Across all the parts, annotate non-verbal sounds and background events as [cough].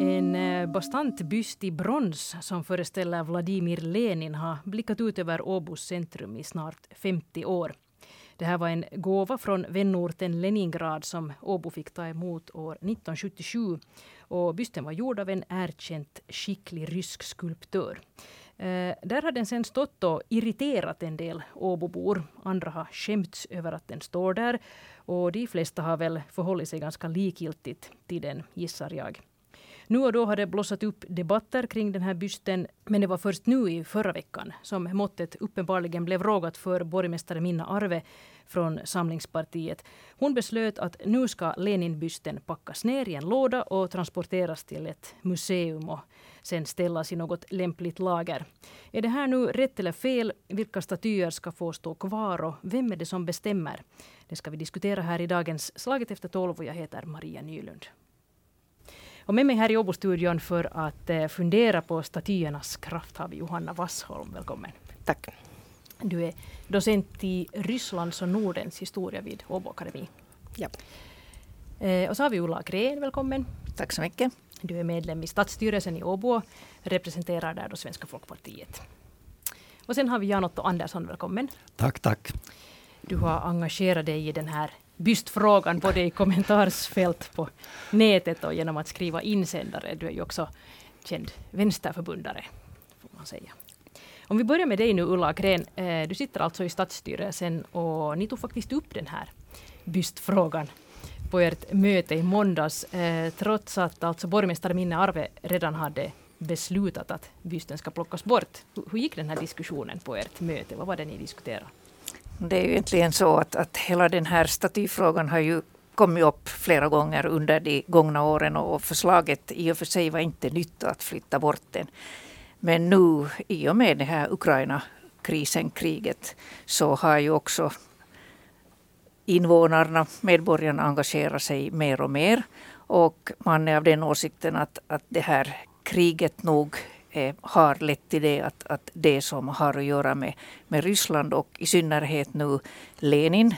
En eh, bastant byst i brons som föreställer Vladimir Lenin har blickat ut över Åbos centrum i snart 50 år. Det här var en gåva från vänorten Leningrad som Åbo fick ta emot år 1977. Och bysten var gjord av en erkänt skicklig rysk skulptör. Eh, där har den sen stått och irriterat en del Åbobor. Andra har skämts över att den står där. Och de flesta har väl förhållit sig ganska likgiltigt till den, gissar jag. Nu och då har det blossat upp debatter kring den här bysten, men det var först nu i förra veckan som måttet uppenbarligen blev rågat för borgmästare Minna Arve från Samlingspartiet. Hon beslöt att nu ska Leninbysten packas ner i en låda och transporteras till ett museum och sen ställas i något lämpligt lager. Är det här nu rätt eller fel? Vilka statyer ska få stå kvar och vem är det som bestämmer? Det ska vi diskutera här i dagens Slaget efter tolv och jag heter Maria Nylund. Och med mig här i Åbo-studion för att eh, fundera på statyernas kraft har vi Johanna Wassholm. Välkommen. Tack. Du är docent i Rysslands och Nordens historia vid Åbo Akademi. Ja. Eh, och så har vi Ulla Gren, välkommen. Tack så mycket. Du är medlem i stadsstyrelsen i Åbo och representerar där då Svenska folkpartiet. Och sen har vi Jan-Otto Andersson, välkommen. Tack, tack. Du har engagerat dig i den här bystfrågan både i kommentarsfält på nätet och genom att skriva insändare. Du är ju också känd vänsterförbundare, får man säga. Om vi börjar med dig nu Ulla Gren. Eh, du sitter alltså i stadsstyrelsen och ni tog faktiskt upp den här bystfrågan på ert möte i måndags. Eh, trots att alltså borgmästare Minne Arve redan hade beslutat att bysten ska plockas bort. Hur gick den här diskussionen på ert möte? Vad var det ni diskuterade? Det är ju egentligen så att, att hela den här statyfrågan har ju kommit upp flera gånger under de gångna åren och förslaget i och för sig var inte nytt att flytta bort den. Men nu i och med det här Ukraina-krisen, kriget, så har ju också invånarna, medborgarna engagerat sig mer och mer. Och man är av den åsikten att, att det här kriget nog eh, har lett till det att, att det som har att göra med, med Ryssland och i synnerhet nu Lenin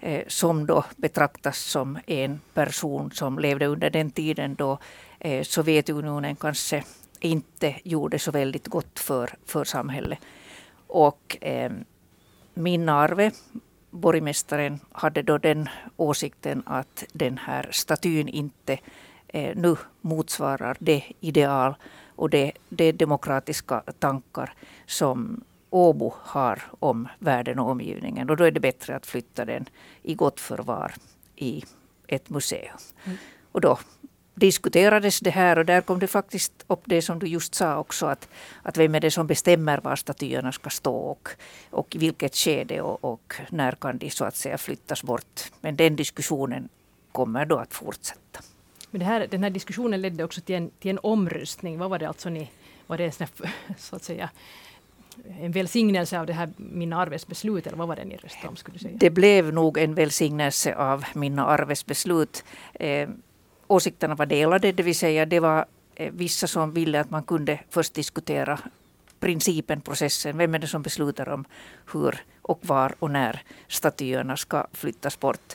eh, som då betraktas som en person som levde under den tiden då eh, Sovjetunionen kanske inte gjorde så väldigt gott för, för samhället. Och eh, min arve, borgmästaren, hade då den åsikten att den här statyn inte eh, nu motsvarar det ideal och de, de demokratiska tankar som Åbo har om världen och omgivningen. Och då är det bättre att flytta den i gott förvar i ett museum. Mm. Och då diskuterades det här och där kom det faktiskt upp det som du just sa också att, att vem är det som bestämmer var statyerna ska stå och, och i vilket skede och, och när kan de så att säga flyttas bort. Men den diskussionen kommer då att fortsätta. Men det här, den här diskussionen ledde också till en, till en omröstning. Vad var det alltså ni, var det [laughs] så att säga en välsignelse av det här Minna Arves beslut eller vad var det ni röstade om? Skulle säga? Det blev nog en välsignelse av Minna Arves beslut. Eh, åsikterna var delade, det vill säga det var eh, vissa som ville att man kunde först diskutera principen, processen. Vem är det som beslutar om hur och var och när statyerna ska flyttas bort?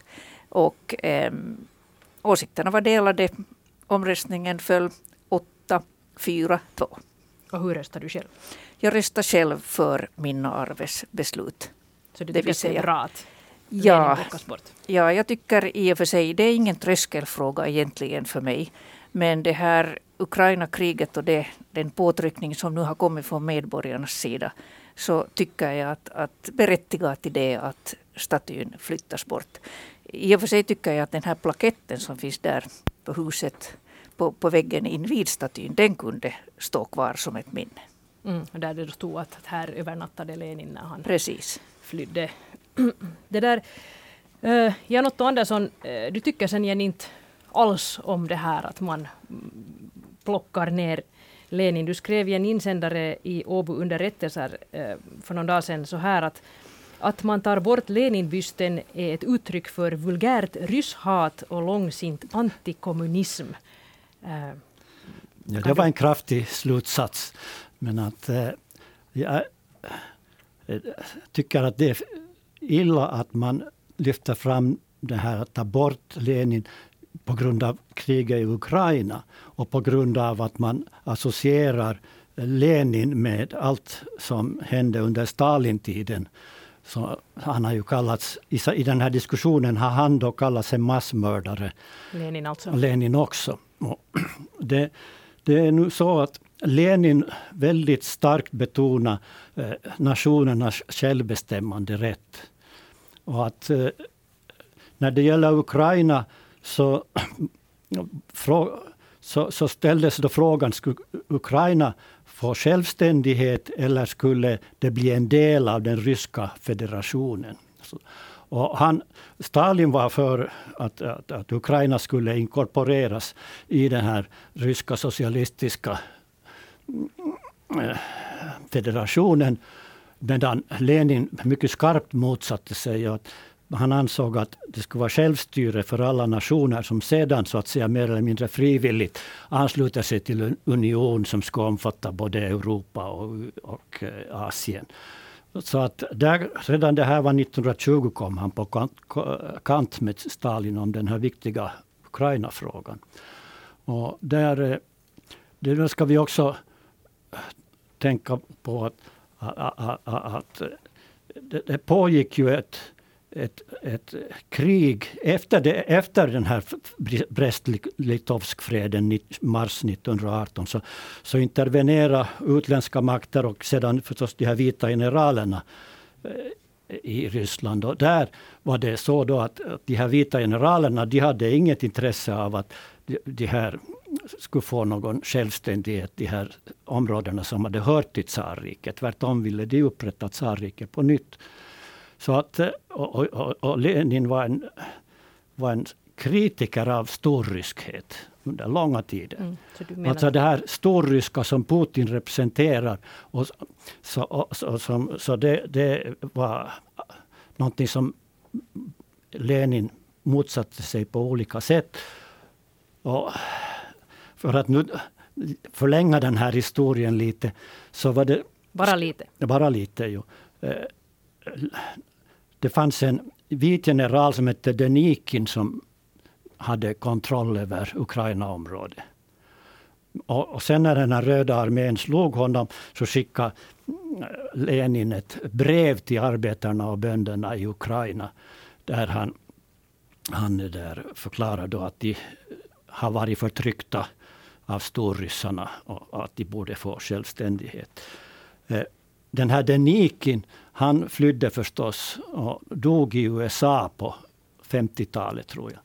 Och eh, åsikterna var delade. Omröstningen föll 8, 4, 2. Och hur röstade du själv? Jag röstade själv för Minna Arves beslut. Så du tycker att det är bra att ja? Ja, jag tycker i och för sig, det är ingen tröskelfråga egentligen för mig. Men det här Ukraina-kriget och det, den påtryckning som nu har kommit från medborgarnas sida så tycker jag att, att berättigat till det att statyn flyttas bort. I och för sig tycker jag att den här plaketten som finns där på huset på, på väggen invid statyn, den kunde stå kvar som ett minne. Mm, där det stod att här övernattade Lenin när han Precis. flydde. [clears throat] det där, uh, Jan-Otto Andersson, uh, du tycker sen inte alls om det här att man plockar ner Lenin. Du skrev i en insändare i Åbo underrättelser uh, för någon dag sedan så här att att man tar bort Leninbysten är ett uttryck för vulgärt rysshat och långsint antikommunism. Uh, ja, det var en kraftig slutsats. Men att eh, jag eh, tycker att det är illa att man lyfter fram det här att ta bort Lenin på grund av kriget i Ukraina och på grund av att man associerar Lenin med allt som hände under Stalintiden. Så han har ju kallats, i, den här diskussionen har han då kallats en massmördare. Lenin alltså? Lenin också. [clears throat] Det, det är nu så att Lenin väldigt starkt betonar eh, nationernas självbestämmande rätt. Och att eh, när det gäller Ukraina så, [clears throat] så, så ställdes då frågan, skulle Ukraina få självständighet eller skulle det bli en del av den ryska federationen? Och han, Stalin var för att, att, att, Ukraina skulle inkorporeras i den här ryska socialistiska mm, eh, federationen. Medan Lenin mycket skarpt motsatte sig. Att han ansåg att det skulle vara självstyre för alla nationer som sedan så att säga mer eller mindre frivilligt ansluter sig till en union som ska omfatta både Europa och, och eh, Asien. Så att där, redan det här var 1920 kom han på kant, kant med Stalin om den här viktiga Ukraina-frågan. Och där, eh, där ska vi också eh, tänka på att, att, att det, det pågick ju ett ett, ett krig efter, det, efter den här Brest-Litovsk-freden mars 1918 så, så intervenerade utländska makter och sedan förstås de här vita generalerna eh, i Ryssland. Och där var det så då att, att de här vita generalerna de hade inget intresse av att de, de här skulle få någon självständighet, de här områdena som hade hört till tsarriket. Tvärtom ville de upprätta tsarriket på nytt. Så att, eh, och, och, och Lenin var en, var en kritiker av storryskhet under långa tider. Mm, menar... Alltså det här storryska som Putin representerar. Och så, och, så, som, så det, det var någonting som Lenin motsatte sig på olika sätt. Och för att nu förlänga den här historien lite så var det... Bara lite? Bara lite, ju. Det fanns en vit general som hette Denikin som hade kontroll över Ukraina-området. Och, och sen när den här röda armén slog honom så skickade eh, Lenin ett brev till arbetarna och bönderna i Ukraina. Där han, han där förklarade att de eh, har varit förtryckta av storryssarna och att de borde få självständighet. Eh, den här Denikin han flydde förstås och dog i USA på 50-talet tror jag.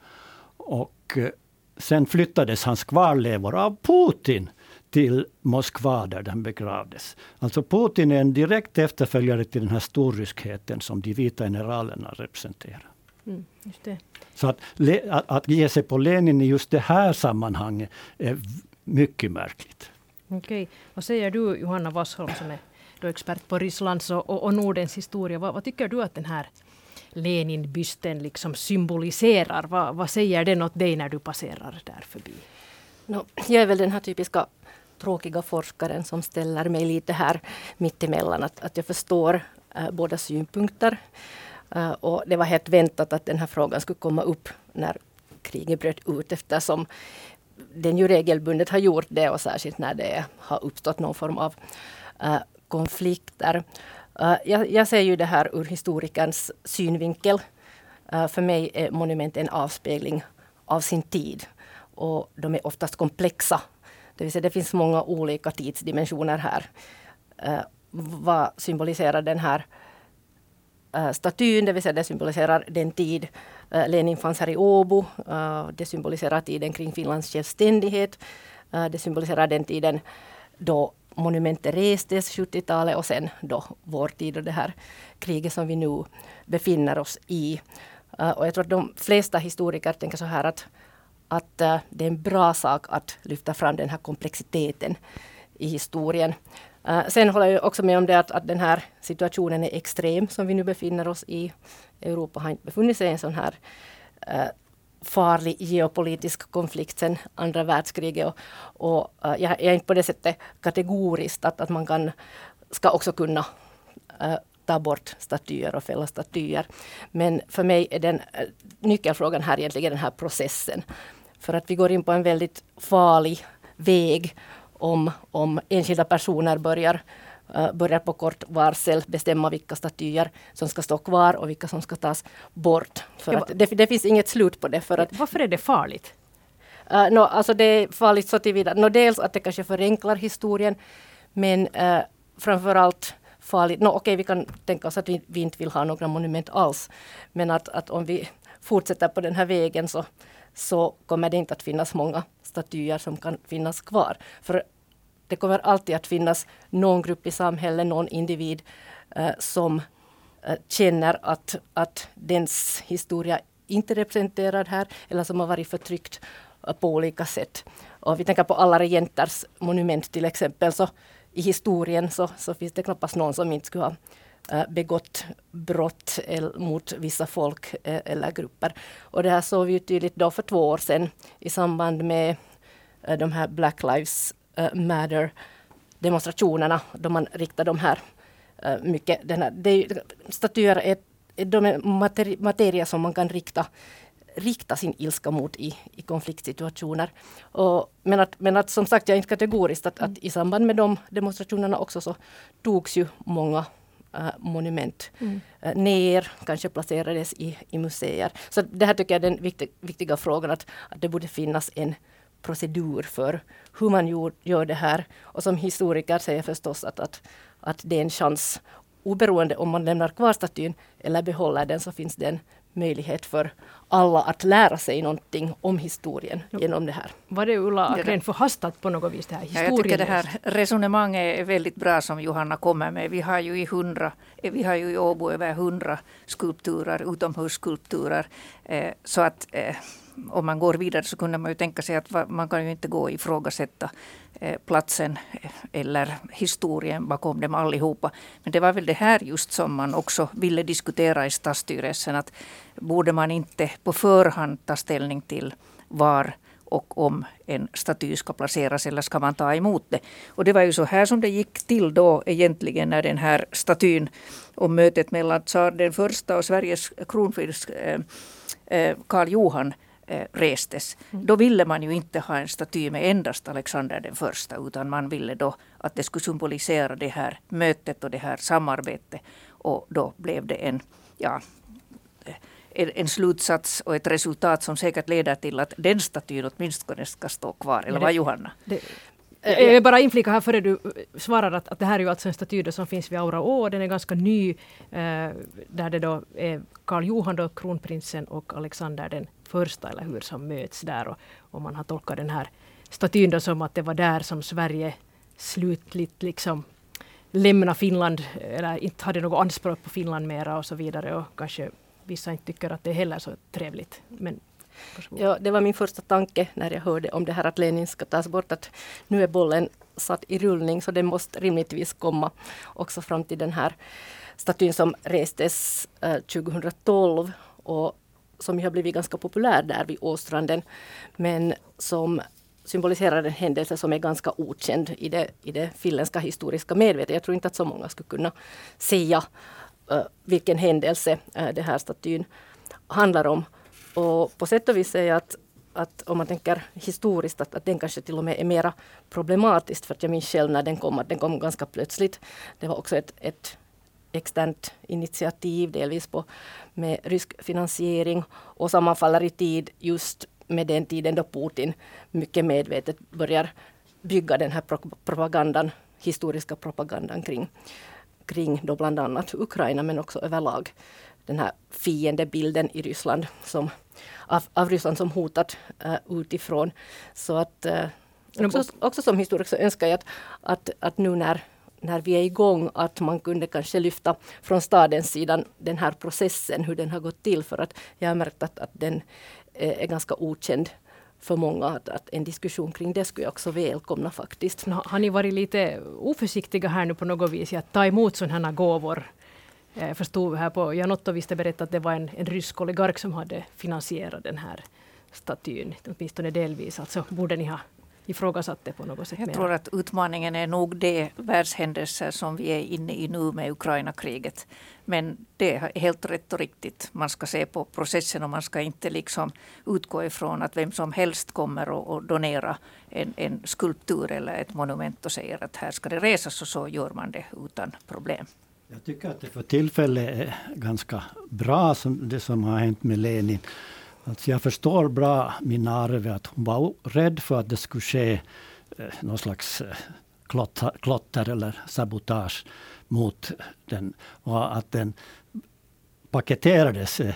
Och eh, sen flyttades hans kvarlevor av Putin till Moskva där den begravdes. Alltså Putin är en direkt efterföljare till den här storryskheten som de vita generalerna representerar. Mm, Så att, att, att ge sig på Lenin i just det här sammanhanget är mycket märkligt. Okej. Vad säger du Johanna Wassholm som är då expert på Rysslands och, och, och Nordens historia. Vad, vad, tycker du att den här Leninbysten liksom symboliserar? Vad, vad säger den åt dig när du passerar där förbi? No, jag är väl den här typiska tråkiga forskaren som ställer mig lite här mittemellan. Att, att jag förstår äh, båda synpunkter. Äh, och det var helt väntat att den här frågan skulle komma upp när kriget bröt ut eftersom den ju regelbundet har gjort det och särskilt när det har uppstått någon form av äh, konflikter. Eh, jag, jag, ser ju det här ur historikerns synvinkel. Eh, för mig är monument en avspegling av sin tid. Och de är oftast komplexa. Det vill säga det finns många olika tidsdimensioner här. Eh, vad symboliserar den här statyn? Det vill säga det symboliserar den tid Lenin fanns här i Åbo. det symboliserar tiden kring Finlands självständighet. det symboliserar den tiden då monumentet restes 70-talet och sen då vår tid och det här kriget som vi nu befinner oss i. Uh, och jag tror att de flesta historiker tänker så här att, att uh, det är en bra sak att lyfta fram den här komplexiteten i historien. Uh, sen håller jag också med om det att, att den här situationen är extrem som vi nu befinner oss i. Europa har inte befunnit sig i en sån här farlig geopolitisk konflikt sedan andra världskriget. Och, och uh, jag är inte på det sättet kategoriskt att, att man kan, ska också kunna uh, ta bort statyer och fälla statyer. Men för mig är den eh, nyckelfrågan här egentligen den här processen. För att vi går in på en väldigt farlig väg om, om enskilda personer börjar börjar på kort varsel bestämma vilka statyer som ska stå kvar och vilka som ska tas bort. För ja, det, det, finns inget slut på det. För att, varför är det farligt? Uh, no, alltså det är farligt så tillvida, no, dels att det kanske förenklar historien, men uh, framförallt farligt, no, okej okay, vi kan tänka oss att vi, vi, inte vill ha några monument alls, men att, att om vi fortsätter på den här vägen så, så kommer det inte att finnas många statyer som kan finnas kvar. För det kommer alltid att finnas någon grupp i samhället, någon individ eh, som eh, känner att, att dens historia inte är representerad här eller som har varit förtryckt eh, på olika sätt. Och vi tänker på alla regenters monument till exempel, så i historien så, så finns det knappast någon som inte skulle ha eh, begått brott mot vissa folk eh, eller grupper. Och det här såg vi tydligt då för två år sedan i samband med de här Black Lives Matter demonstrationerna då man riktar de här uh, mycket, den här, det statyer är, de är materi, materia som man kan rikta rikta sin ilska mot i, i konfliktsituationer. Och, men, att, men att som sagt, jag är inte kategoriskt att, att i samband med de demonstrationerna också så togs ju många äh, monument mm. äh, ner, kanske placerades i, i museer. Så det här tycker jag är den viktig, viktiga frågan, att, att det borde finnas en procedur för hur man gör det här. Och som historiker säger jag förstås att, att, att det är en chans. Oberoende om man lämnar kvar statyn eller behåller den så finns det en möjlighet för alla att lära sig någonting om historien jo. genom det här. Var det Ulla Akren förhastat på något vis? Det här ja, jag tycker det här resonemanget är väldigt bra som Johanna kommer med. Vi har ju i, hundra, vi har ju i Åbo över hundra skulpturer, utomhusskulpturer. Eh, så att eh, om man går vidare så kunde man ju tänka sig att man kan ju inte gå och ifrågasätta eh, platsen eh, eller historien bakom dem allihopa. Men det var väl det här just som man också ville diskutera i stadsstyrelsen. Att borde man inte på förhand ta ställning till var och om en staty ska placeras eller ska man ta emot det. Och det var ju så här som det gick till då egentligen när den här statyn och mötet mellan tsar den första och Sveriges kronprins eh, eh Karl Johan eh, restes. Då ville man ju inte ha en staty med endast Alexander den första utan man ville då att det skulle symbolisera det här mötet och det här samarbetet. Och då blev det en, ja, en slutsats och ett resultat som säkert leder till att den statyn åtminstone ska stå kvar. Eller vad Johanna? Det, jag vill bara inflika här före du svarar att, att det här är ju alltså en staty som finns vid Aura Å. Den är ganska ny. Eh, där det då är Karl Johan, då, kronprinsen och Alexander den första, eller hur, som möts där. Och, och man har tolkat den här statyn då som att det var där som Sverige slutligt liksom lämna Finland, eller inte hade något anspråk på Finland mera och så vidare. Och kanske vissa inte tycker att det är heller så trevligt. Men Ja, det var min första tanke när jag hörde om det här att Lenin ska tas bort. Att nu är bollen satt i rullning så den måste rimligtvis komma också fram till den här statyn som restes eh, 2012 och som har blivit ganska populär där vid Åstranden. Men som symboliserar en händelse som är ganska okänd i det, i det finländska historiska medvetandet. Jag tror inte att så många skulle kunna säga uh, vilken händelse eh, uh, den här statyn handlar om. Och på sätt och vis säger jag att, att om man tänker historiskt att, att den kanske till och med är mera problematisk för att jag minns själv när den kom att den kom ganska plötsligt. Det var också ett, ett externt initiativ delvis på, med rysk finansiering och sammanfaller i tid just med den tiden då Putin mycket medvetet börjar bygga den här propagandan, historiska propagandan kring, kring då bland annat Ukraina men också överlag den här fiendebilden i Ryssland som, av, av Ryssland som hotat uh, utifrån. Så att uh, också, också som historiker så önskar jag att, att, att nu när när vi är igång att man kunde kanske lyfta från stadens sida den här processen, hur den har gått till. För att jag har märkt att, att den är ganska okänd för många. Att, att, en diskussion kring det skulle jag också välkomna faktiskt. Har ni varit lite oförsiktiga här nu på något vis i att ta emot sådana här gåvor? Jag förstod här på Jan Otto visste att det var en, en rysk oligark som hade finansierat den här statyn, åtminstone delvis. Alltså borde ni ha ifrågasatte på något sätt. Jag tror att utmaningen är nog de världshändelser som vi är inne i nu med Ukraina-kriget. Men det är helt rätt och riktigt. Man ska se på processen och man ska inte liksom utgå ifrån att vem som helst kommer och, donera en, en skulptur eller ett monument och säger att här ska det resas och så gör man det utan problem. Jag tycker att det för tillfället är ganska bra som det som har hänt med Lenin. Alltså jag förstår bra min Arve att hon var rädd för att det skulle ske eh, någon slags eh, klotter, klotter eller sabotage mot den. Och att den paketerades eh,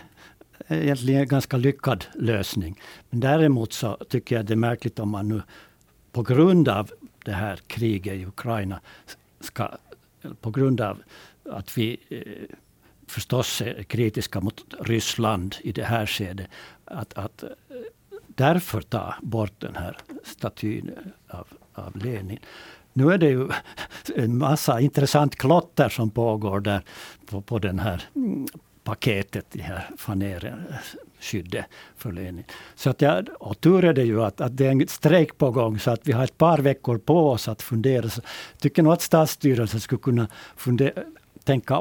är egentligen en ganska lyckad lösning. Men däremot så tycker jag det är märkligt om man nu på grund av det här kriget i Ukraina ska, på grund av att vi eh, förstås är kritiska mot Ryssland i det här skedet. Att, att eh, därför ta bort den här statyn eh, av, av Lenin. Nu är det ju [laughs] en massa intressant klotter som pågår där på, på den här mm, paketet, det här fanerskyddet för Lenin. Så att jag, och tur är det ju att, att det är en strejk på gång så att vi har ett par veckor på oss att fundera. Jag tycker nog att statsstyrelsen skulle kunna fundera, tänka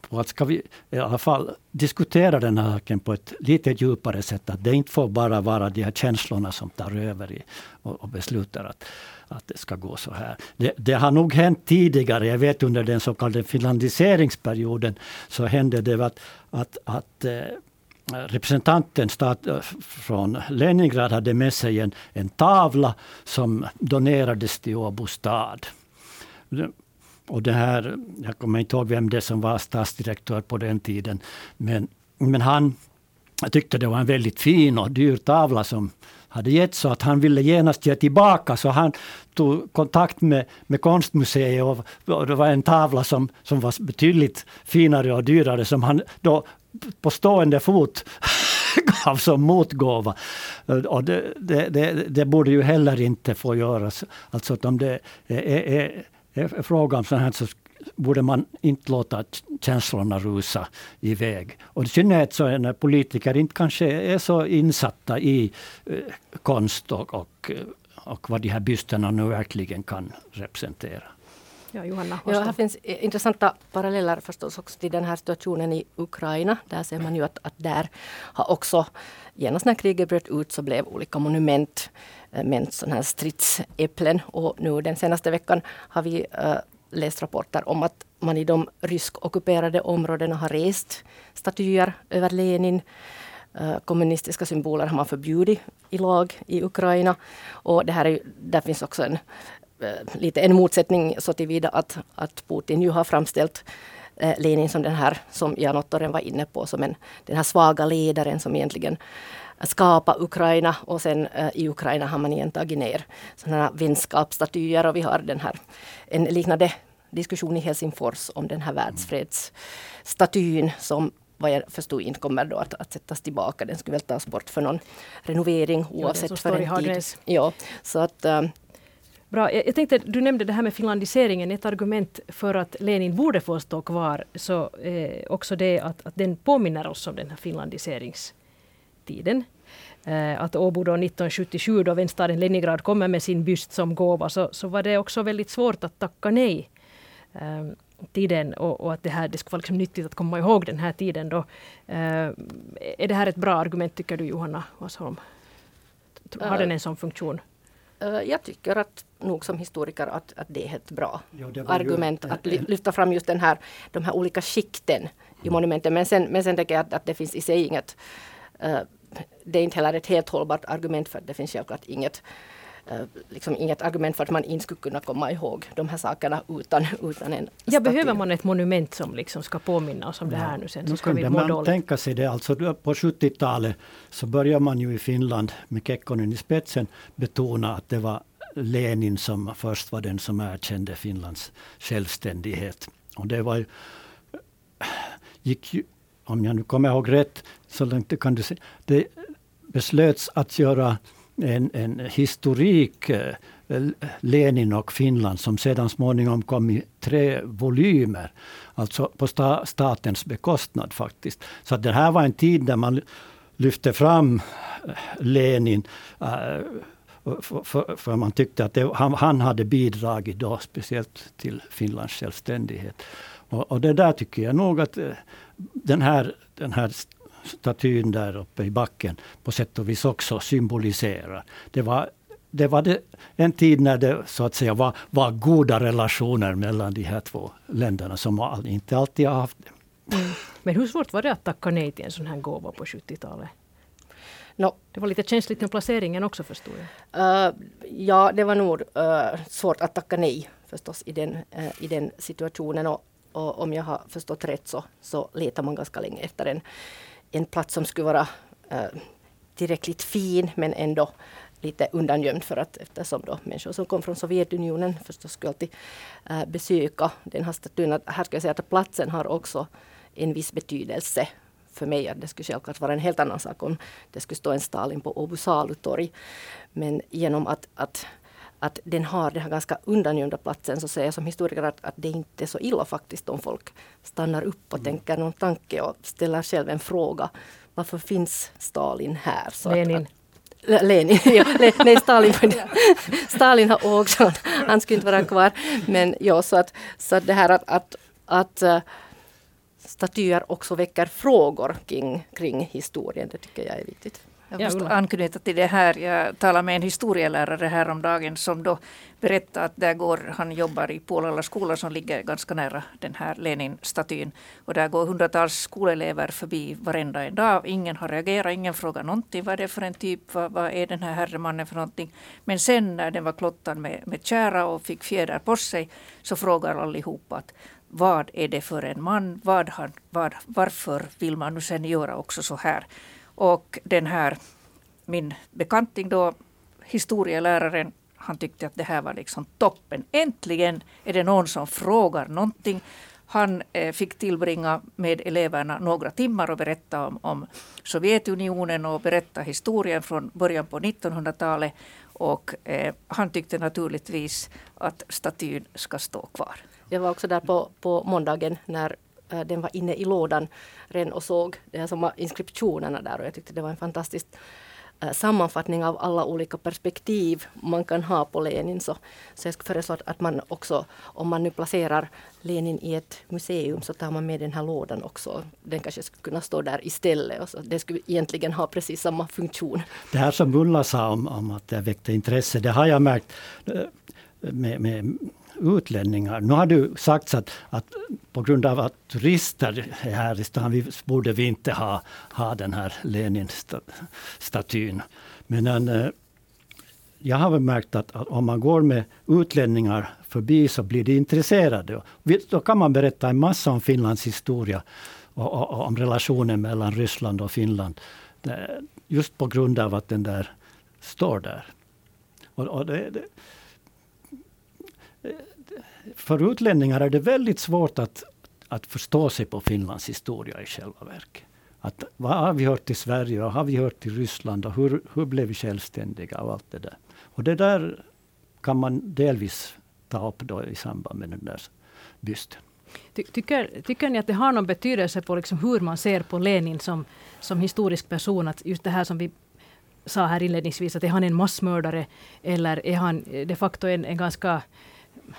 på att ska vi i alla fall diskutera den här saken på ett lite djupare sätt. Att det inte får bara vara de här känslorna som tar över i, och, och beslutar att, att det ska gå så här. Det, det, har nog hänt tidigare. Jag vet under den så kallade finlandiseringsperioden så hände det att, att, att eh, representanten stat, eh, från Leningrad hade med sig en, en tavla som donerades till Åbo stad. Och det här, jag kommer inte ihåg vem det som var stadsdirektör på den tiden. Men, men han tyckte det var en väldigt fin och dyr tavla som hade gett så att han ville genast ge tillbaka. Så han tog kontakt med, med konstmuseet och, och det var en tavla som, som var betydligt finare och dyrare som han då på stående fot [laughs] gav som motgåva. Och det, det, det, det, borde ju heller inte få göras. Alltså att om det är, är är fråga om sånt här så borde man inte låta känslorna rusa iväg. Och i synnerhet så när politiker inte kanske är så insatta i eh, konst och, och, och vad de här bysterna nu verkligen kan representera. Ja, Johanna, ja, här finns intressanta paralleller förstås också till den här situationen i Ukraina. Där ser man ju att, att där har också genast när kriget bröt ut så blev olika monument Eh, Eh, med sådana här stridsäpplen. Och nu den senaste veckan har vi eh, läst rapporter om att man i de ryskockuperade områdena har rest statyer över Lenin. Eh, kommunistiska symboler har man förbjudit i lag i Ukraina. Och det här är, där finns också en, lite en motsättning så tillvida att, att Putin ju har framställt Lenin som den här, som Jan Ottoren var inne på, som en, den här svaga ledaren som egentligen skapa Ukraina och sen uh, i Ukraina har man igen tagit ner sådana vänskapsstatyer och vi har den här en liknande diskussion i Helsingfors om den här världsfredsstatyn som vad jag förstod inte kommer då att, att sättas tillbaka. Den skulle väl tas bort för någon renovering oavsett ja, för en tid. Ja, så att, uh, Bra. Jag tänkte, du nämnde det här med finlandiseringen. Ett argument för att Lenin borde få stå kvar, så eh, också det att, att den påminner oss om den här finlandiserings tiden. Eh, att Åbo då 1977 då vänstaden Leningrad kommer med sin byst som gåva så, så var det också väldigt svårt att tacka nej eh, till den och, och, att det, här, det skulle vara liksom nyttigt att komma ihåg den här tiden. Då. Eh, är det här ett bra argument tycker du Johanna Washolm? Har den en sån funktion? Jag tycker att nog som historiker att, att det är ett bra jo, argument ju, att lyfta fram just den här, de här olika skikten i monumenten. Men sen, men sen tänker jag att, att det finns i sig inget uh, det är inte heller ett helt hållbart argument för att det finns självklart inget Uh, liksom inget argument för att man inte skulle kunna komma ihåg de här sakerna utan, utan en Ja, behöver man ett monument som liksom ska påminna oss om ja. det här nu sen? Så nu ska vi man dåligt. tänka sig det. Alltså på 70-talet så började man ju i Finland med Kekkonen i spetsen betona att det var Lenin som först var den som erkände Finlands självständighet. Och det var ju, gick ju om jag nu kommer ihåg rätt, så långt kan du se, det beslöts att göra en, en historik, eh, Lenin och Finland, som sedan småningom kom i tre volymer. Alltså på sta, statens bekostnad faktiskt. Så det här var en tid där man lyfte fram eh, Lenin. Eh, för, för, för man tyckte att det, han, han hade bidragit då speciellt till Finlands självständighet. Och, och, det där tycker jag nog att den här, den här statyn där uppe i backen på sätt och vis också symboliserar. Det var, det var det, en tid när det så att säga var, var goda relationer mellan de här två länderna som inte alltid har haft det. Mm. Men hur svårt var det att tacka nej till en sån här gåva på 70-talet? No. Det var lite känsligt med placeringen också förstod jag. Uh, ja, det var nog uh, svårt att tacka nej förstås i den, uh, i den situationen. Och, och, om jag har förstått rätt så, så letar man ganska länge efter en, en plats som skulle vara eh, tillräckligt fin men ändå lite undangömd för att eftersom då människor som kom från Sovjetunionen förstås skulle alltid eh, besöka den här statyn. Här ska jag säga att platsen har också en viss betydelse för mig. Att det skulle självklart vara en helt annan sak om det skulle stå en Stalin på Åbo salutorg. Men genom att, att, att den har den här ganska undangömda platsen så säger jag som historiker att, att det inte är så illa faktiskt om folk stannar upp och mm. tänker någon tanke och ställer själv en fråga. Varför finns Stalin här? Så Lenin. Att, Lenin, [laughs] ja, nej Stalin, [laughs] Stalin har åkt, han skulle inte vara kvar. Men ja, så att, så att det här att, att, att uh, statyer också väcker frågor kring, kring historien, det tycker jag är viktigt. Jag måste anknyta till det här. Jag talade med en historielärare häromdagen som då berättade att där går, han jobbar i Pålalla skola som ligger ganska nära den här Lenin-statyn. Och där går hundratals skolelever förbi varenda en dag. Ingen har reagerat, ingen frågar någonting. Vad är det för en typ? Vad, vad är den här herremannen för någonting? Men sen när den var klottad med, med kära och fick fjäder på sig så frågar allihopa att vad är det för en man? Vad han, vad, varför vill man nu sen göra också så här? Och den här, min bekanting då, historieläraren, han tyckte att det här var liksom toppen. Äntligen är det någon som frågar någonting. Han eh, fick tillbringa med eleverna några timmar och berätta om, om Sovjetunionen och berätta historien från början på 1900-talet. Och eh, han tyckte naturligtvis att statyn ska stå kvar. Jag var också där på, på måndagen när Eh, den var inne i lådan redan och såg de här som inskriptionerna där och jag tyckte det var en fantastisk eh, sammanfattning av alla olika perspektiv man kan ha på Lenin. Så, så jag skulle föreslå att man också, om man nu placerar Lenin i ett museum, så tar man med den här lådan också. Den kanske skulle kunna stå där istället. Och så. Det skulle egentligen ha precis samma funktion. Det här som Ulla sa om, om att det väckte intresse, det har jag märkt eh, med, med utlänningar. Nu har du sagt att, att på grund av att turister är här i stan vi, borde vi inte ha, ha den här Lenin-statyn. Men en, jag har märkt att, att, om man går med utlänningar förbi så blir de intresserade. Då kan man berätta en massa om Finlands historia och, och, och om relationen mellan Ryssland och Finland. Just på grund av att den där står där. Och, och det, det, för utlänningar är det väldigt svårt att, att förstå sig på Finlands historia i själva verket. Att, vad har vi hört till Sverige och har vi hört till Ryssland och hur, hur blev vi självständiga och allt det där. Och det där kan man delvis ta upp då i samband med den där bysten. Ty, tycker, tycker ni att det har någon betydelse på liksom hur man ser på Lenin som, som historisk person? Att just det här som vi sa här inledningsvis, att är han en massmördare eller är han de facto en, en ganska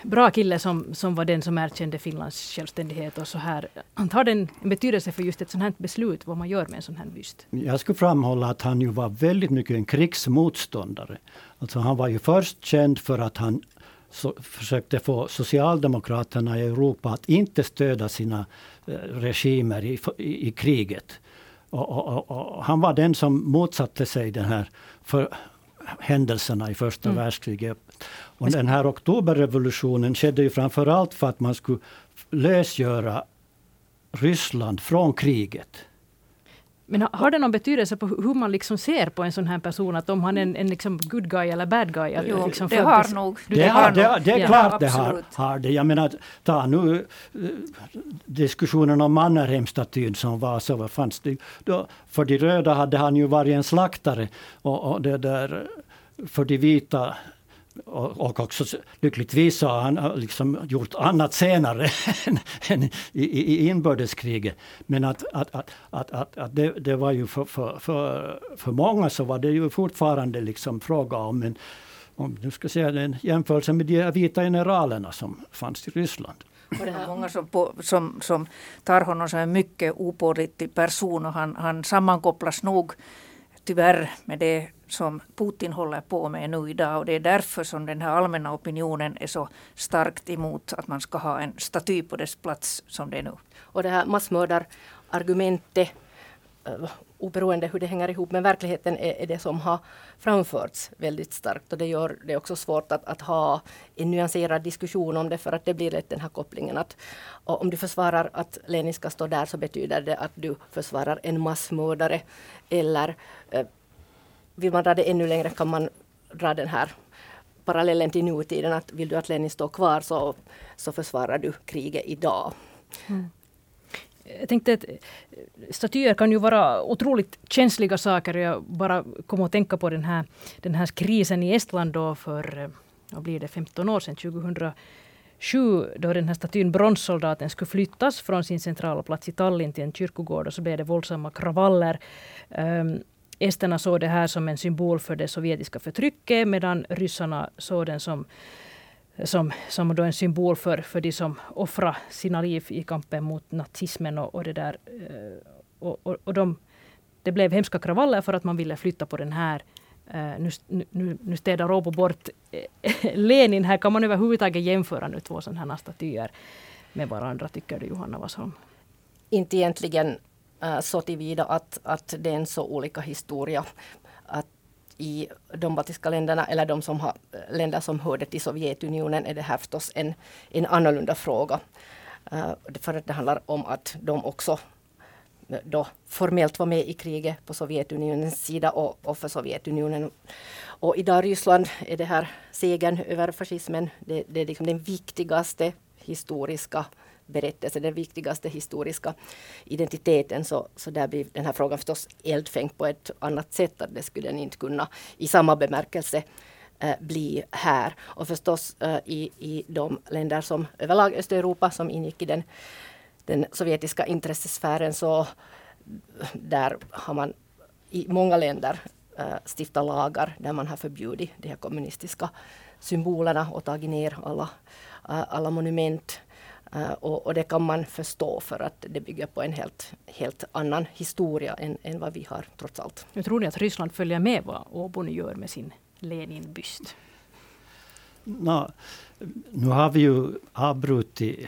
bra kille som, som var den som erkände Finlands självständighet och så här. Har den en betydelse för just ett sånt här beslut, vad man gör med en sån här byst? Jag skulle framhålla att han ju var väldigt mycket en krigsmotståndare. Alltså han var ju först känd för att han så försökte få Socialdemokraterna i Europa att inte stödja sina eh, regimer i, i, i kriget. Och, och, och, han var den som motsatte sig den här för, händelserna i första mm. världskriget. Och den här oktoberrevolutionen skedde ju framför allt för att man skulle lösgöra Ryssland från kriget. Men har det någon betydelse på hur man liksom ser på en sån här person? Att om han är en, en liksom good guy eller bad guy? Att jo, liksom det har nog. Det, det, har, det, det är ja. klart det har, har, det. Jag menar, ta nu eh, diskussionen om Mannerheimstatyn som var så, vad fanns det? Då, för de röda hade han ju varit en slaktare och, och det där, för de vita och också lyckligtvis har han eh, liksom gjort annat senare [laughs] än i, i, i inbördeskriget. Men att, att, att, att, att, att det, det, var ju för, för, för, för många så var det ju fortfarande liksom fråga om en, om du ska säga en jämförelse med de vita generalerna som fanns i Ryssland. Och det är många som, på, som, som tar honom som en mycket opålitlig person och han, han sammankopplas nog tyvärr med det som Putin håller på med nu idag. Och det är därför som den här allmänna opinionen är så starkt emot att man ska ha en staty på dess plats som det är nu. Och det här massmördarargumentet eh, oberoende hur det hänger ihop med verkligheten är, det som har framförts väldigt starkt. Och det gör det också svårt att, att, ha en nyanserad diskussion om det för att det blir lätt den här kopplingen att om du försvarar att Lenin ska stå där så betyder det att du försvarar en massmördare. Eller eh, vill man dra det ännu längre kan man dra den här parallellen till nutiden att vill du att Lenin står kvar så, så försvarar du kriget idag. Mm. Jag tänkte att eh, statyer kan ju vara otroligt känsliga saker. Jag bara kom att tänka på den här, den här krisen i Estland då för eh, vad blir det, 15 år sedan, 2007 då den här statyn bronssoldaten skulle flyttas från sin centrala plats i Tallinn till en kyrkogård och så blev det våldsamma kravaller. Um, Esterna såg det här som en symbol för det sovjetiska förtrycket medan ryssarna såg den som, som, som då en symbol för, för de som offrar sina liv i kampen mot nazismen. Och, och det där. Eh, och, och, och de, det blev hemska kravaller för att man ville flytta på den här eh, nu, nu, nu städar Robo bort eh, [laughs] Lenin. Här kan man överhuvudtaget jämföra nu två sådana här statyer med varandra, tycker du Johanna Washolm? Inte egentligen Äh, så tillvida att, att det är en så olika historia. Att i de baltiska länderna eller de som har, äh, länder som hörde till Sovjetunionen är det här förstås en, en annorlunda fråga. Uh, för att det handlar om att de också då formellt var med i kriget på Sovjetunionens sida och, och för Sovjetunionen. Och idag Ryssland är det här segern över fascismen, det, det är liksom den viktigaste historiska berättelse, den viktigaste historiska identiteten, så, så där blir den här frågan förstås eldfängd på ett annat sätt. Att det skulle den inte kunna i samma bemärkelse eh, bli här. Och förstås eh, i, i de länder som överlag Östeuropa som ingick i den, den sovjetiska intressesfären så där har man i många länder eh, stiftat lagar där man har förbjudit de här kommunistiska symbolerna och tagit ner alla, eh, alla monument Uh, och, och, det kan man förstå för att det bygger på en helt, helt annan historia än, än vad vi har trots allt. Jag tror ni att Ryssland följer med vad Åbo nu gör med sin Lenin-byst? No, nu har vi ju avbrutit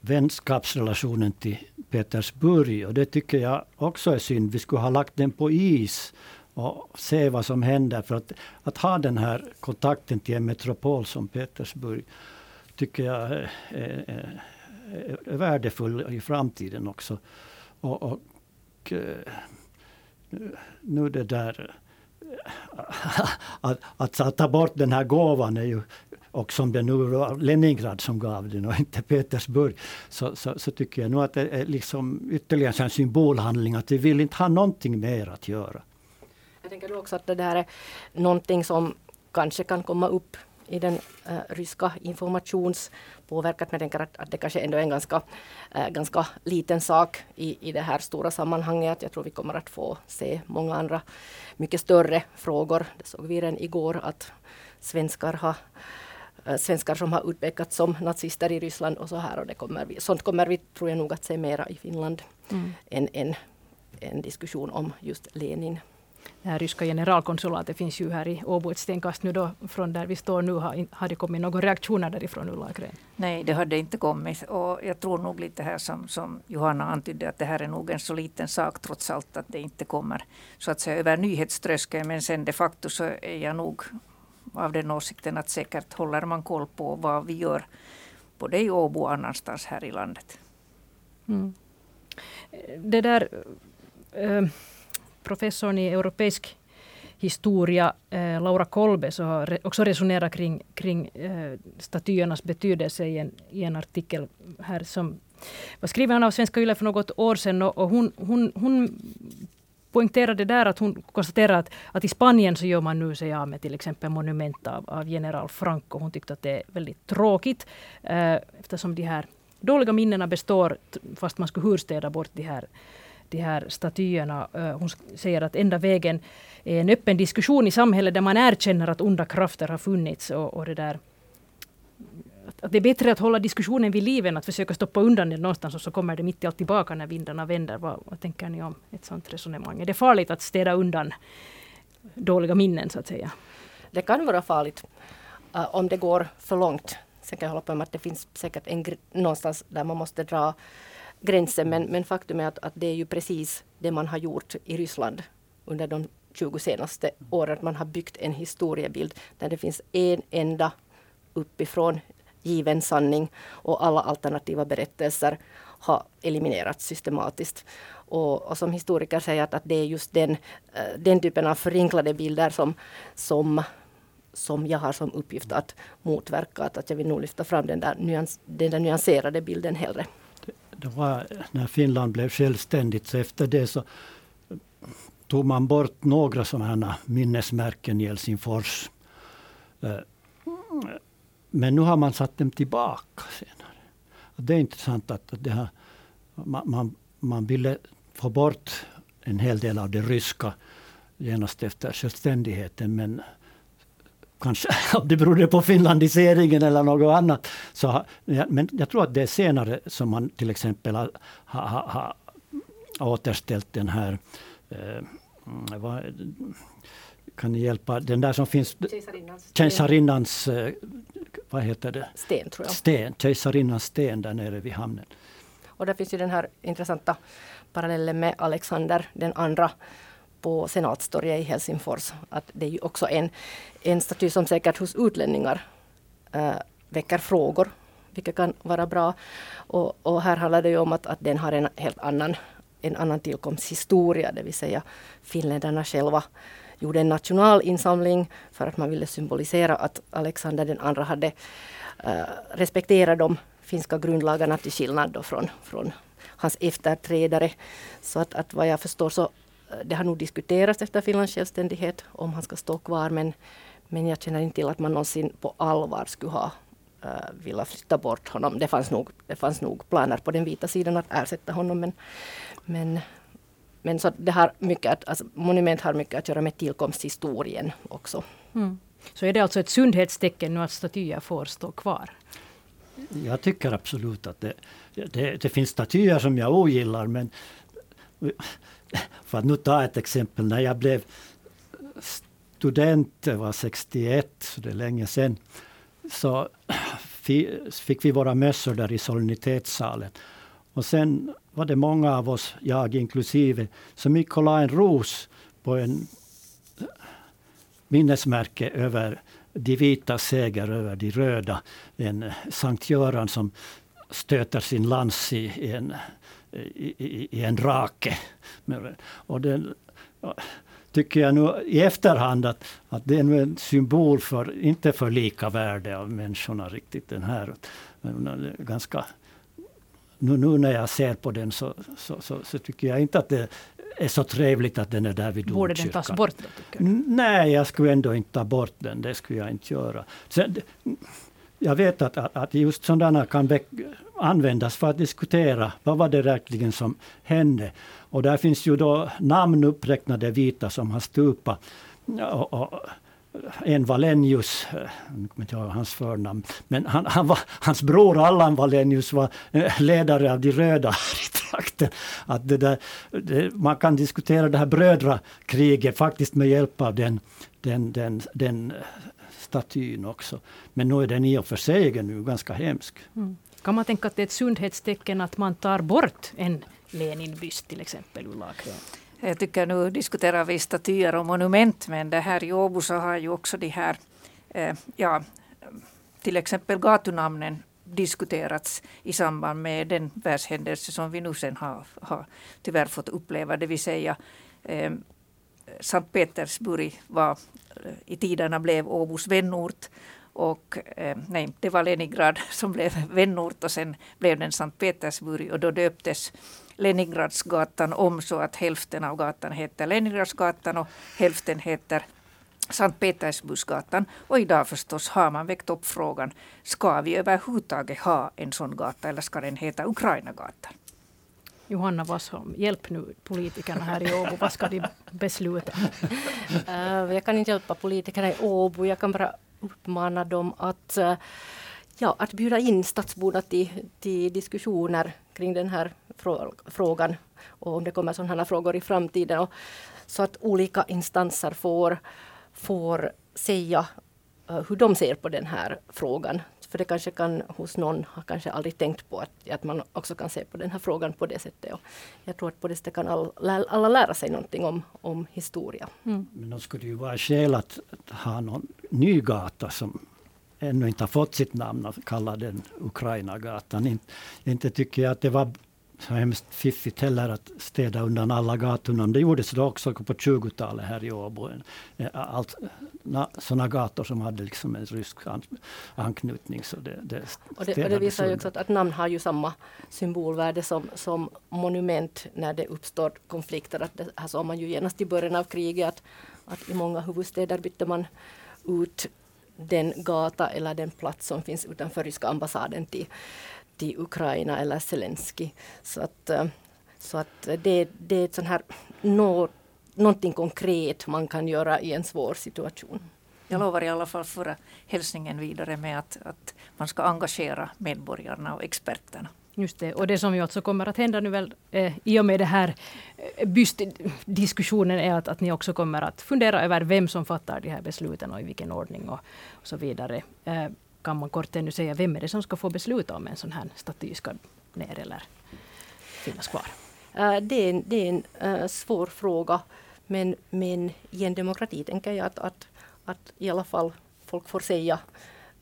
vänskapsrelationen till Petersburg och det tycker jag också är synd. Vi skulle ha lagt den på is och se vad som händer. För att, att ha den här kontakten till en metropol som Petersburg tycker jag är, är, är värdefull i framtiden också. Och, och eh, nu det där eh, att, [laughs] att, att, ta bort den här gåvan är ju och som det nu var Leningrad som gav den och inte Petersburg. Så, så, så tycker jag nog att det är liksom ytterligare en symbolhandling att vi vill inte ha någonting mer att göra. Jag tänker också att det där är någonting som kanske kan komma upp i den äh, ryska informationspåverkan. Men jag tänker att, att det kanske ändå är en ganska, äh, ganska liten sak i, i det här stora sammanhanget. Jag tror vi kommer att få se många andra mycket större frågor. Det såg vi redan igår att svenskar har äh, svenskar som har utpekats som nazister i Ryssland och så här. Och det kommer vi, sånt kommer vi, tror jag nog, att se mera i Finland mm. än en, en diskussion om just Lenin det här ryska generalkonsulatet finns ju här i Åbo ett stenkast nu då från där vi står nu. Har, har det kommit några reaktioner därifrån Ulla Akren? Nej, det har det inte kommit. Och jag tror nog lite här som, som Johanna antydde att det här är nog en så liten sak trots allt att det inte kommer så att säga över nyhetströskeln. Men sen de facto så är jag nog av den åsikten att säkert håller man koll på vad vi gör både i Åbo och annanstans här i landet. Mm. Det där äh, professorn i europeisk historia, eh, Laura Kolbe, så har också resonerat kring, kring eh, statyernas betydelse i en, i en artikel här som var skriven av Svenska Yle för något år sedan. Och, och hon, hon, hon poängterade där att hon konstaterade att, att i Spanien så gör man nu sig av med till exempel monument av, av general Franco. Hon tyckte att det är väldigt tråkigt eh, eftersom de här dåliga minnena består fast man skulle hurstäda bort de här de här statyerna. Eh, hon säger att enda vägen är en öppen diskussion i samhället där man erkänner att onda krafter har funnits. Och, och det där att det är bättre att hålla diskussionen vid liv än att försöka stoppa undan den någonstans och så kommer det mitt i allt tillbaka när vindarna vänder. Vad, vad tänker ni om ett sådant resonemang? Är det farligt att städa undan dåliga minnen så att säga? Det kan vara farligt uh, om det går för långt. Sen kan jag hålla på med att det finns säkert en någonstans där man måste dra gränsen. Men, men faktum är att, att det är ju precis det man har gjort i Ryssland under de 20 senaste åren. Man har byggt en historiebild där det finns en enda uppifrån given sanning och alla alternativa berättelser har eliminerats systematiskt. Och, och som historiker säger jag att, att det är just den, eh, den typen av förenklade bilder som, som, som jag har som uppgift att motverka. Att, att jag vill nog lyfta fram den där, nyans, den där nyanserade bilden hellre. Det var när Finland blev självständigt, så efter det så tog man bort några sådana minnesmärken i Helsingfors. Eh, men nu har man satt dem tillbaka senare. det är intressant att det har, man, man, man ville få bort en hel del av det ryska genast efter självständigheten. Men kanske [laughs] om det berodde på finlandiseringen eller något annat. Så, men jag tror att det är senare som man till exempel har, har, har återställt den här eh, vad, kan ni hjälpa? Den där som finns... Kejsarinnans, kejsarinnans eh, vad heter det? Sten, tror jag. Sten, kejsarinnans sten där nere vid hamnen. Och där finns ju den här intressanta parallellen med Alexander den andra på Senatstorget i Helsingfors. Att det är ju också en, en staty som säkert hos utlänningar äh, väcker frågor, vilket kan vara bra. Och, och, här handlar det ju om att, att den har en helt annan, en annan tillkomsthistoria, det vill säga finländarna själva gjorde en nationalinsamling för att man ville symbolisera att Alexander den andra hade äh, respekterat de finska grundlagarna till skillnad från, från hans efterträdare. Så att, att vad jag förstår så det har nog diskuterats efter Finlands självständighet om han ska stå kvar men, men jag känner inte till att man någonsin på allvar skulle ha äh, velat flytta bort honom. Det fanns, nog, det fanns nog planer på den vita sidan att ersätta honom men, men men så det har mycket alltså, monument har mycket att göra med tillkomsthistorien också. Mm. Så är det alltså ett sundhetstecken nu att statyer får stå kvar? Jag tycker absolut att det, det, det finns statyer som jag ogillar men för att nu ta ett exempel, när jag blev student, jag var 61, så det är länge sedan, så fick vi våra mössor där i solidaritetssalen. Och sen var det många av oss, jag inklusive, som gick och la en ros på en eh, minnesmärke över de vita seger över de röda. En Sankt Göran som stöter sin lans i en, i, i en rake. Och den, tycker jag nu i efterhand att, att det är en symbol för, inte för lika värde av människorna riktigt den här. Ganska nu, nu när jag ser på den så, så, så, så, tycker jag inte att det är så trevligt att den är där vid Borde den tas bort då? Nej, jag skulle ändå inte ta bort den. Det skulle jag inte göra. Sen, jag vet att, att, att just sådana kan användas för att diskutera vad var det verkligen som hände. Och där finns ju då namn uppräknade vita som har stupat. Och, och, en Valenius, jag kommer inte ihåg hans förnamn, men han, han var, hans bror Allan Valenius var eh, ledare av de röda i trakten. Att det där, det, man kan diskutera det här brödrakriget faktiskt med hjälp av den, den, den, den statyn också. Men nu är den i och för sig nu ganska hemsk. Mm. Kan man tänka att det är ett sundhetstecken att man tar bort en Leninbyst till exempel ur lakrön? Jag tycker nu diskuterar vi statyer och monument men det här i Åbo så har ju också de här, eh, ja, till exempel gatunamnen diskuterats i samband med den världshändelse som vi nu sen har, har tyvärr fått uppleva, det vill säga eh, Sankt Petersburg var eh, i tiderna blev Åbos vänort och eh, nej, det var Leningrad [laughs] som blev vänort och sen blev den Sankt Petersburg och då döptes Leningradsgatan om så att hälften av gatan heter Leningradsgatan och hälften heter Sankt Petersburgsgatan. Och idag förstås har man väckt upp frågan, ska vi överhuvudtaget ha en sån gata eller ska den heta Ukrainagatan? Johanna Wassholm, hjälp nu politikerna här i Åbo. Vad ska de besluta? uh, [laughs] jag kan inte hjälpa politikerna i Åbo. Jag kan bara uppmana dem att, uh, ja, att bjuda in stadsborna till, till diskussioner kring den här frågan. Och om det kommer sådana frågor i framtiden. Och, så att olika instanser får, får säga uh, hur de ser på den här frågan. För det kanske kan hos någon ha kanske aldrig tänkt på att, att man också kan se på den här frågan på det sättet. Och jag tror att på det sättet kan all, alla lära sig någonting om, om historia. Mm. Men då skulle det ju vara skäl att, att ha någon ny gata som ännu inte har fått sitt namn och kalla den Ukrainagatan. Inte, inte tycker jag att det var så hemskt fiffigt heller att städa undan alla gatorna. Det gjordes då också på 20-talet här i Åbo. Eh, allt, sådana gator som hade liksom en rysk anknytning. Så det, det och, det, och det visar ju också att, att, namn har ju samma symbolvärde som, som monument när det uppstår konflikter. Att det, här såg man ju genast i början av kriget att, att i många huvudstäder bytte man ut den gata eller den plats som finns utanför ryska ambassaden till, till Ukraina eller Zelensky. Så att, eh, så att det, det är ett sånt här nå, någonting konkret man kan göra i en svår situation. Jag lovar i alla fall föra hälsningen vidare med att, att man ska engagera medborgarna och experterna. Just det, och det som ju alltså kommer att hända nu väl eh, i och med det här eh, bystdiskussionen är att, att ni också kommer att fundera över vem som fattar de här besluten och i vilken ordning och, och så vidare. Eh, kan man kort ännu säga, vem är det som ska få besluta om en sån här staty ska ner eller finnas kvar? Eh, det är en, det är en eh, svår fråga. Men, men i en demokrati tänker jag att, att, att i alla fall folk får säga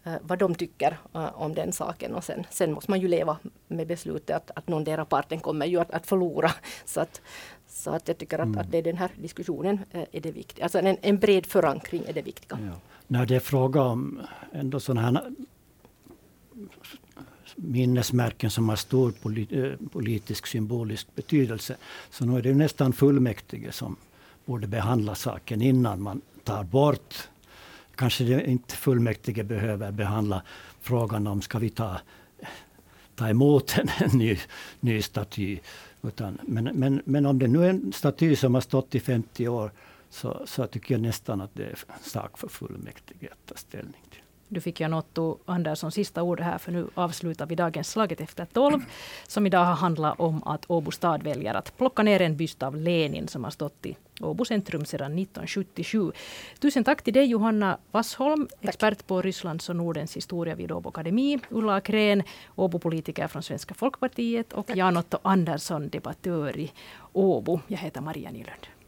eh, vad de tycker om den saken. Och sen, sen måste man ju leva med beslutet att, att någondera parten kommer ju att, att förlora. Så att, så att jag tycker att, mm. att det är den här diskussionen är det viktiga. Alltså en, en bred förankring är det viktiga. Ja när det är fråga om ändå sådana här minnesmärken som har stor eh, politisk symbolisk betydelse. Så nu är det nästan fullmäktige som borde behandla saken innan man tar bort. Kanske det inte fullmäktige behöver behandla frågan om ska vi ta, ta emot en, en ny, ny staty. Utan, men, men, men om det nu är en staty som har stått i 50 år så, så tycker jag nästan att det är sak för fullmäktige att ta ställning till. Du fick Jan Otto Andersson sista ordet här, för nu avslutar vi dagens Slaget efter tolv, som idag har handlat om att Åbo stad väljer att plocka ner en byst av Lenin som har stått i Åbo centrum sedan 1977. Tusen tack till dig Johanna Wassholm, expert på Rysslands och Nordens historia vid Åbo Akademi, Ulla Akrén, Åbo-politiker från Svenska Folkpartiet och Jan Otto Andersson, debattör i Åbo. Jag heter Maria Nylund.